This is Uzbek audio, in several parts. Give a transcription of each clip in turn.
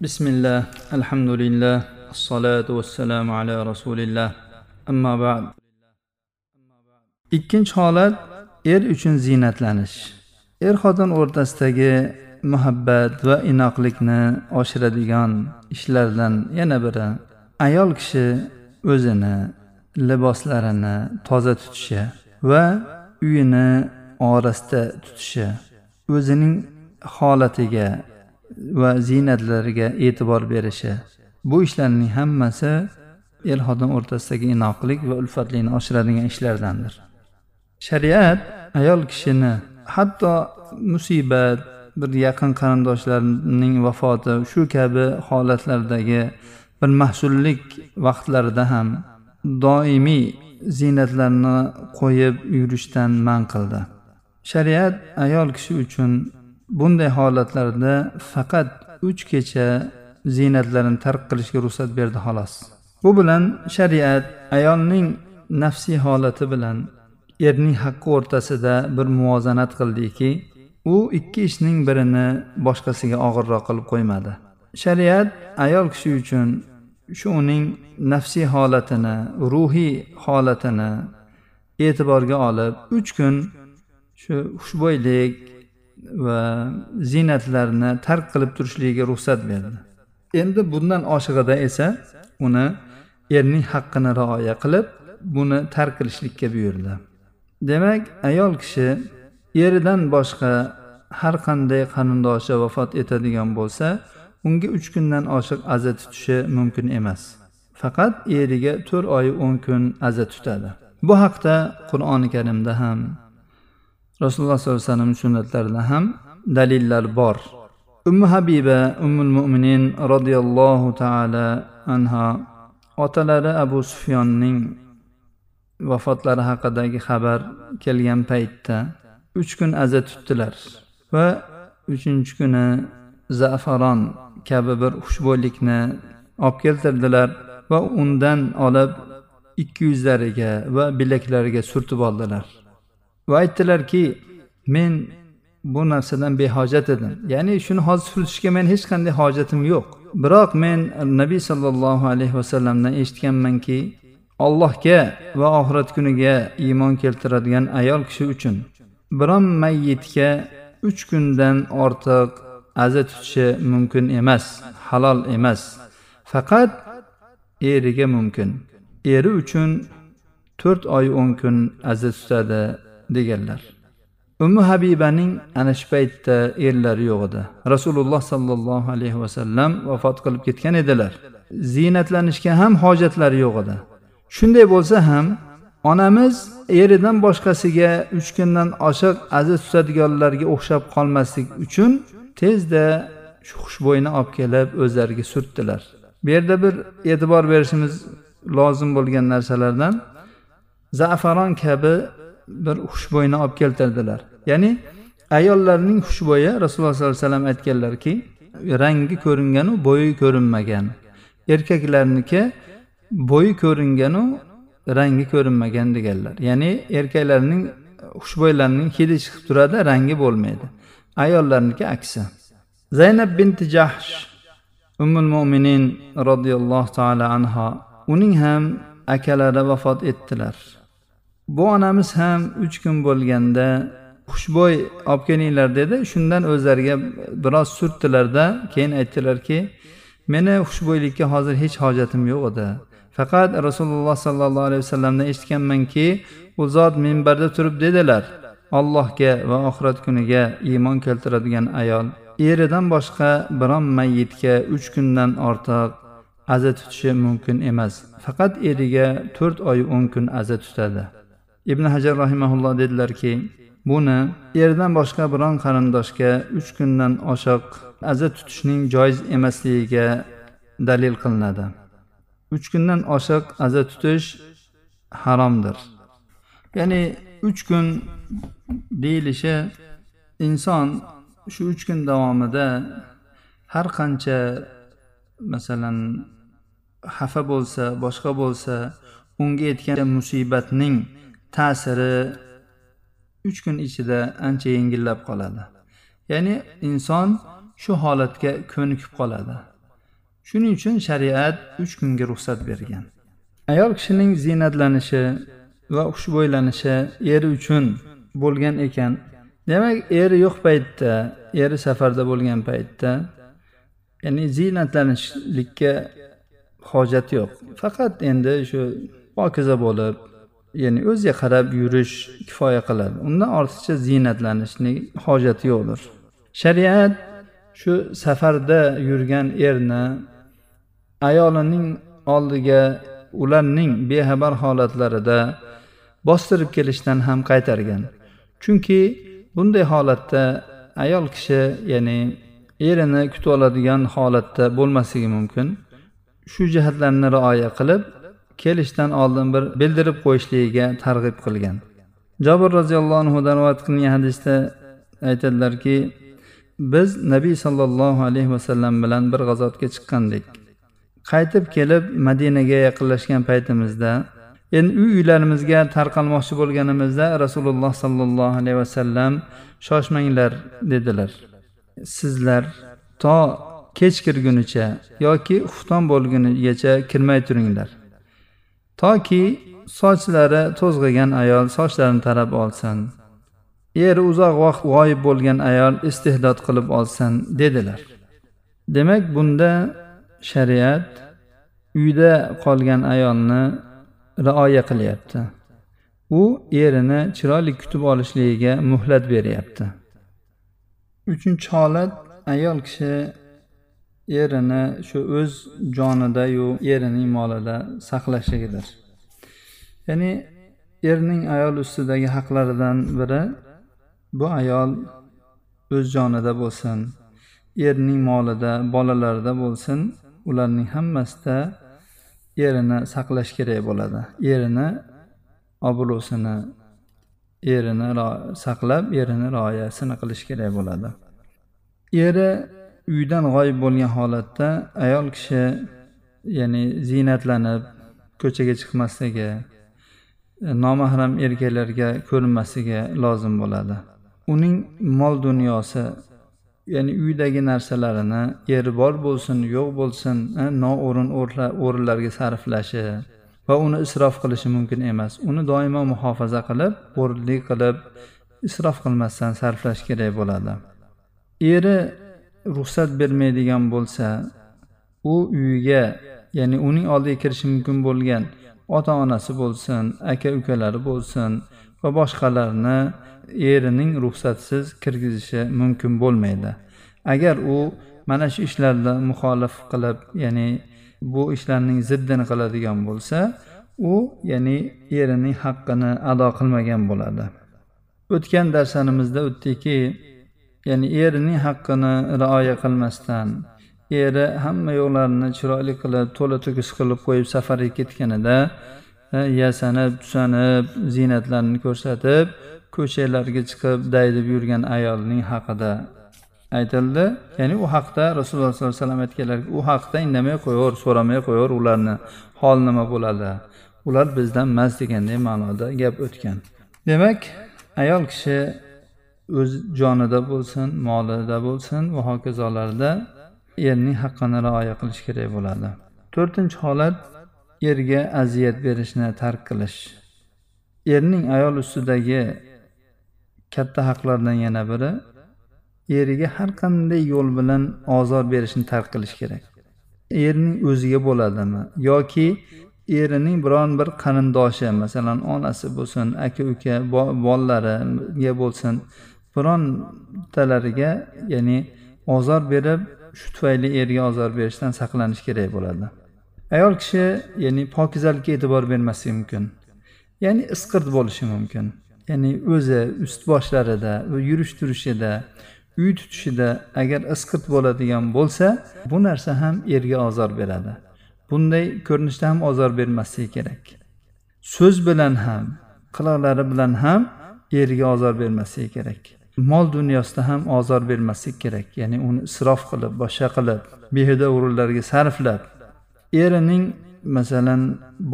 بسم الله الحمد لله الصلاة والسلام على رسول الله أما بعد ikkinchi holat er uchun ziynatlanish er xotin o'rtasidagi muhabbat va inoqlikni oshiradigan ishlardan yana biri ayol kishi o'zini liboslarini toza tutishi va uyini orasida tutishi o'zining holatiga va ziynatlariga e'tibor berishi. Bu ishlarning hammasi er xotin o'rtasidagi inoqlik va ulfatlikni oshiradigan ishlardandir. Shariat ayol kishini hatto musibat bir yaqin qarindoshlarning vafoti shu kabi holatlardagi bir mahsullik vaqtlarida ham doimiy ziynatlarni qo'yib yurishdan man qildi. Shariat ayol kishi uchun bunday holatlarda faqat uch kecha ziynatlarini tark qilishga ruxsat berdi xolos. Bu bilan shariat ayolning nafsiy holati bilan erning haqqi o'rtasida bir muvozanat qildiki u ikki ishning birini boshqasiga og'irroq qilib qo'ymadi. Shariat ayol kishi uchun shu uning nafsiy holatini ruhiy holatini e'tiborga olib uch kun shu xushbo'ylik va ziynatlarni tark qilib turishligiga ruxsat berdi. Endi bundan oshig'ida esa uni erning haqqini rioya qilib buni tark qilishlikka buyurdi. Demak ayol kishi eridan boshqa har qanday qarindoshi vafot etadigan bo'lsa unga uch kundan oshiq aza tutishi mumkin emas. Faqat eriga to'rt oy o'n kun aza tutadi. Bu haqda qur'oni karimda ham rasululloh sollallohu alayhi vasallam sunnatlarida ham dalillar bor. Ummu habiba ummul mo'minin roziyallohu taala anha otalari abu sufyonning vafotlari haqidagi xabar kelgan paytda uch kun aza tutdilar va uchinchi kuni zafaron kabi bir xushbo'ylikni olib keltirdilar va undan olib ikki yuzlariga va bilaklariga surtib oldilar. Va aytdilarki men bu narsadan behojat edim. Ya'ni shuni hozir surtishga men hech qanday hojatim yo'q. Biroq men nabiy sollallohu alayhi vasallamdan eshitganmanki allohga va oxirat kuniga iymon keltiradigan ayol kishi uchun biron mayyitga uch kundan ortiq aza tutishi mumkin emas halol emas. Faqat eriga mumkin. Eri uchun to'rt oy o'n kun aza tutadi deganlar. Ummu habibaning ana shu paytda erlari yo'q edi. Rasululloh sollallohu alayhi vasallam vafot qilib ketgan edilar. Ziynatlanishga ham hojatlari yo'q edi. Shunday bo'lsa ham onamiz eridan boshqasiga uch kundan oshiq aziz tutadiganlarga o'xshab qolmaslik uchun tezda shu xushbo'yni olib kelib o'zlariga surtdilar. Bu yerda bir e'tibor berishimiz lozim bo'lgan narsalardan. Zafaron kabi bir xushbo'yni olib keltirdilar. Ya'ni ayollarning xushbo'yi rasululloh sollallohu alayhi vasallam aytganlarki rangi ko'ringanu bo'yi ko'rinmagan. Erkaklarniki bo'yi ko'ringanu rangi ko'rinmagan deganlar. Ya'ni erkaklarning xushbo'ylarining hidi chiqib turadi rangi bo'lmaydi. Ayollarniki aksi. Zaynab binti jahsh ummul mo'minin roziyallohu taolo anho uning ham akalari vafot etdilar. Bu onamiz ham uch kun bo'lganda xushbo'y olib kelinglar dedi. Shundan o'zlariga biroz surtdilarda keyin aytdilarki meni xushbo'ylikka hozir hech hojatim yo'q edi. Faqat rasululloh sollallohu alayhi vasallamdan eshitganmanki u zot minbarda turib dedilar allohga va oxirat kuniga iymon keltiradigan ayol eridan boshqa biron mayyitga uch kundan ortiq aza tutishi mumkin emas. Faqat eriga to'rt oy o'n kun aza tutadi. Ibn hajar rahimaulloh dedilarki buni erdan boshqa biron qarindoshga uch kundan oshiq aza tutishning joiz emasligiga dalil qilinadi. Uch kundan oshiq aza tutish haromdir. Ya'ni uch kun deyilishi inson shu uch kun davomida har qancha masalan xafa bo'lsa boshqa bo'lsa unga yetgan musibatning ta'siri uch kun ichida ancha yengillab qoladi. Ya'ni inson shu holatga ko'nikib qoladi. Shuning uchun shariat uch kunga ruxsat bergan. Ayol kishining ziynatlanishi va xushbo'ylanishi eri uchun bo'lgan ekan. Demak eri yo'q paytda eri safarda bo'lgan paytda ya'ni ziynatlanishlikka hojat yo'q. Faqat endi shu pokiza bo'lib ya'ni o'ziga qarab yurish kifoya qiladi. Undan ortiqcha ziynatlanishni hojati yo'qdir. Shariat shu safarda yurgan erni ayolining oldiga ularning bexabar holatlarida bostirib kelishdan ham qaytargan. Chunki bunday holatda ayol kishi ya'ni erini kutib oladigan holatda bo'lmasligi mumkin. Shu jihatlarni rioya qilib kelishdan oldin bir bildirib qo'yishligiga targ'ib qilgan. Jobir roziyallohu anhudan rivoyat qilingan hadisda aytadilarki biz nabiy sollallohu alayhi vasallam bilan bir g'azotga chiqqandik. Qaytib kelib madinaga yaqinlashgan paytimizda endi uy uylarimizga tarqalmoqchi bo'lganimizda rasululloh sollallohu alayhi vasallam shoshmanglar dedilar. Sizlar to kech kirgunicha yoki xufton bo'lgunigacha kirmay turinglar. Toki sochlari to'zg'igan ayol sochlarini tarab olsin. Eri uzoq vaqt g'oyib bo'lgan ayol istehdod qilib olsin dedilar. Demak bunda shariat uyda qolgan ayolni rioya qilyapti. U erini chiroyli kutib olishligiga muhlat beryapti. Uchinchi holat ayol kishi erini shu o'z jonidayu erining molida saqlashligidir ya'ni erning ayol ustidagi haqlaridan biri bu ayol o'z jonida bo'lsin erning molida bolalarida bo'lsin ularning hammasida erini saqlash kerak bo'ladi. Erini obro'sini erini saqlab erini rioyasini qilish kerak bo'ladi. Eri uydan g'oyib bo'lgan holatda ayol kishi ya'ni ziynatlanib ko'chaga chiqmasligi e, nomahram erkaklarga ko'rinmasligi lozim bo'ladi. Uning mol dunyosi ya'ni uydagi narsalarini eri bor bo'lsin yo'q bo'lsin e, noo'rin o'rinlarga sarflashi va uni isrof qilishi mumkin emas. Uni doimo muhofaza qilib o'rinli qilib isrof qilmasdan sarflash kerak bo'ladi. Eri ruxsat bermaydigan bo'lsa u uyiga ya'ni uning oldiga kirishi mumkin bo'lgan ota onasi bo'lsin aka ukalari bo'lsin va boshqalarni erining ruxsatsiz kirgizishi mumkin bo'lmaydi. Agar u mana shu ishlarda muxolif qilib ya'ni bu ishlarning ziddini qiladigan bo'lsa u ya'ni erining haqqini ado qilmagan bo'ladi. O'tgan darslarimizda o'tdikki ya'ni erining haqqini rioya qilmasdan eri hamma yo'qlarini chiroyli qilib to'la to'kis qilib qo'yib safarga ketganida e, yasanib tusanib ziynatlarini ko'rsatib ko'chalarga chiqib daydib yurgan ayolning haqida. Aytildi ya'ni u haqda rasululloh sollallohu alayhi vasallam aytganlarki u haqda indamay qo'yaver so'ramay qo'yaver ularni hol nima bo'ladi. Ular bizdan emas deganday ma'noda gap o'tgan. Demak ayol kishi o'z jonida bo'lsin molida bo'lsin va hokazolarda erning haqqini rioya qilish kerak bo'ladi. To'rtinchi holat erga aziyat berishni tark qilish. Erning ayol ustidagi katta haqlardan yana biri eriga har qanday yo'l bilan ozor berishni tark qilish kerak. Erning o'ziga bo'ladimi? Yoki erining biron bir qarindoshi masalan onasi bo'lsin aka uka bolalariga bo'lsin birontalariga ya'ni ozor berib shu tufayli erga ozor berishdan saqlanish kerak bo'ladi. Ayol kishi ya'ni pokizalikka e'tibor bermasligi mumkin ya'ni isqirt bo'lishi mumkin ya'ni o'zi ust boshlarida yurish turishida uy tutishida agar isqirt bo'ladigan bo'lsa bu narsa ham erga ozor beradi. Bunday ko'rinishda ham ozor bermasligi kerak. So'z bilan ham qiliqlari bilan ham erga ozor bermasligi kerak. Mol dunyosida ham ozor bermaslik kerak. Ya'ni uni isrof qilib boshqa qilib behuda o'rinlarga sarflab erining masalan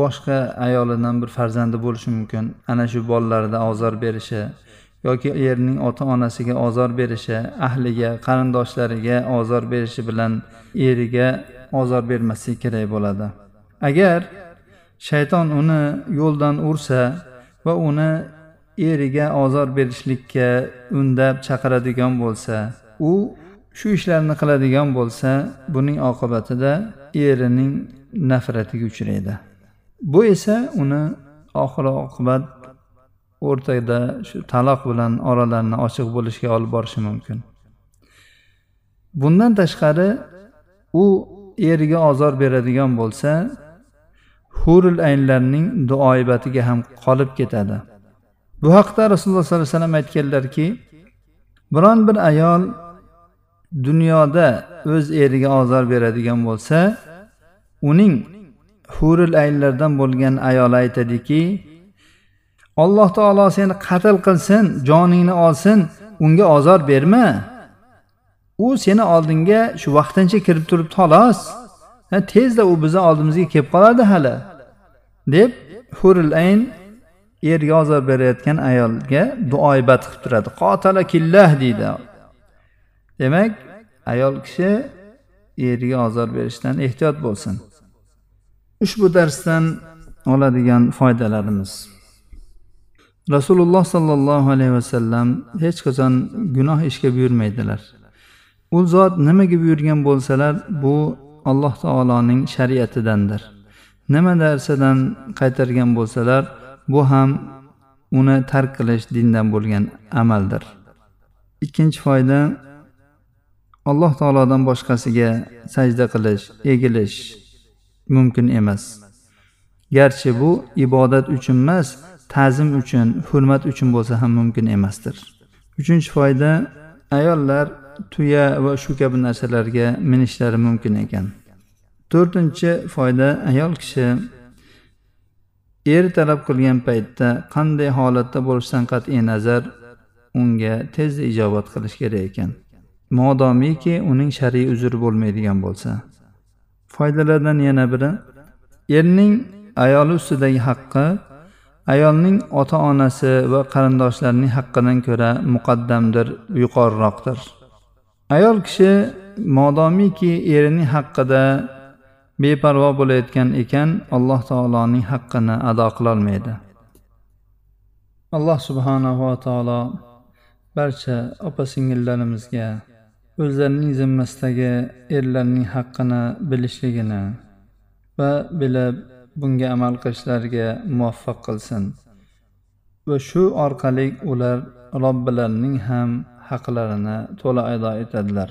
boshqa ayolidan bir farzandi bo'lishi mumkin. Ana shu bolalarida ozor berishi yoki erning ota onasiga ozor berishi ahliga qarindoshlariga ozor berishi bilan eriga ozor bermaslik kerak bo'ladi. Agar shayton uni yo'ldan ursa va uni eriga ozor berishlikka undab chaqiradigan bo'lsa u shu ishlarni qiladigan bo'lsa buning oqibatida erining nafratiga uchraydi. Bu esa uni oxir oqibat o'rtada shu taloq bilan oralarini ochiq bo'lishga olib borishi mumkin. Bundan tashqari u eriga ozor beradigan bo'lsa hurul aynlarning duoibatiga ham qolib ketadi. Bu haqda rasululloh sollallohu alayhi vasallam aytganlarki biron bir ayol dunyoda o'z eriga ozor beradigan bo'lsa uning hurul aynlardan bo'lgan ayoli aytadiki alloh taolo seni qatl qilsin joningni olsin unga ozor berma. U seni oldingga shu vaqtincha kirib turibdi xolos tezda u bizni oldimizga kelib qoladi hali deb hurul ayn erga ozor berayotgan ayolga duoibat qilib turadi. Qotala killah deydi. Demak ayol kishi eriga ozor berishdan ehtiyot bo'lsin. Ushbu darsdan oladigan foydalarimiz. Rasululloh sollallohu alayhi vasallam hech qachon gunoh ishga buyurmaydilar. U zot nimaga buyurgan bo'lsalar bu alloh taoloning shariatidandir. Nima narsadan qaytargan bo'lsalar bu ham uni tark qilish dindan bo'lgan amaldir. Ikkinchi foyda alloh taolodan boshqasiga sajda qilish egilish mumkin emas. Garchi bu ibodat uchun emas ta'zim uchun hurmat uchun bo'lsa ham mumkin emasdir. Uchinchi foyda ayollar tuya va shu kabi narsalarga minishlari mumkin ekan. To'rtinchi foyda ayol kishi er talab qilgan paytda qanday holatda bo'lishidan qat'iy nazar unga tezda ijobat qilish kerak ekan. Modomiki uning shar'iy uzri bo'lmaydigan bo'lsa. Foydalardan yana biri erning ayoli ustidagi haqqi ayolning ota onasi va qarindoshlarining haqqidan ko'ra muqaddamdir yuqoriroqdir. Ayol kishi modomiki erining haqqida beparvo bo'layotgan ekan alloh taoloning haqqini ado qilolmaydi. Alloh subhanava taolo barcha opa singillarimizga o'zlarining zimmasidagi erlarning haqqini bilishligini va bilib bunga amal qilishlariga muvaffaq qilsin. Va shu orqali ular robbilarining ham haqlarini to'la ado etadilar.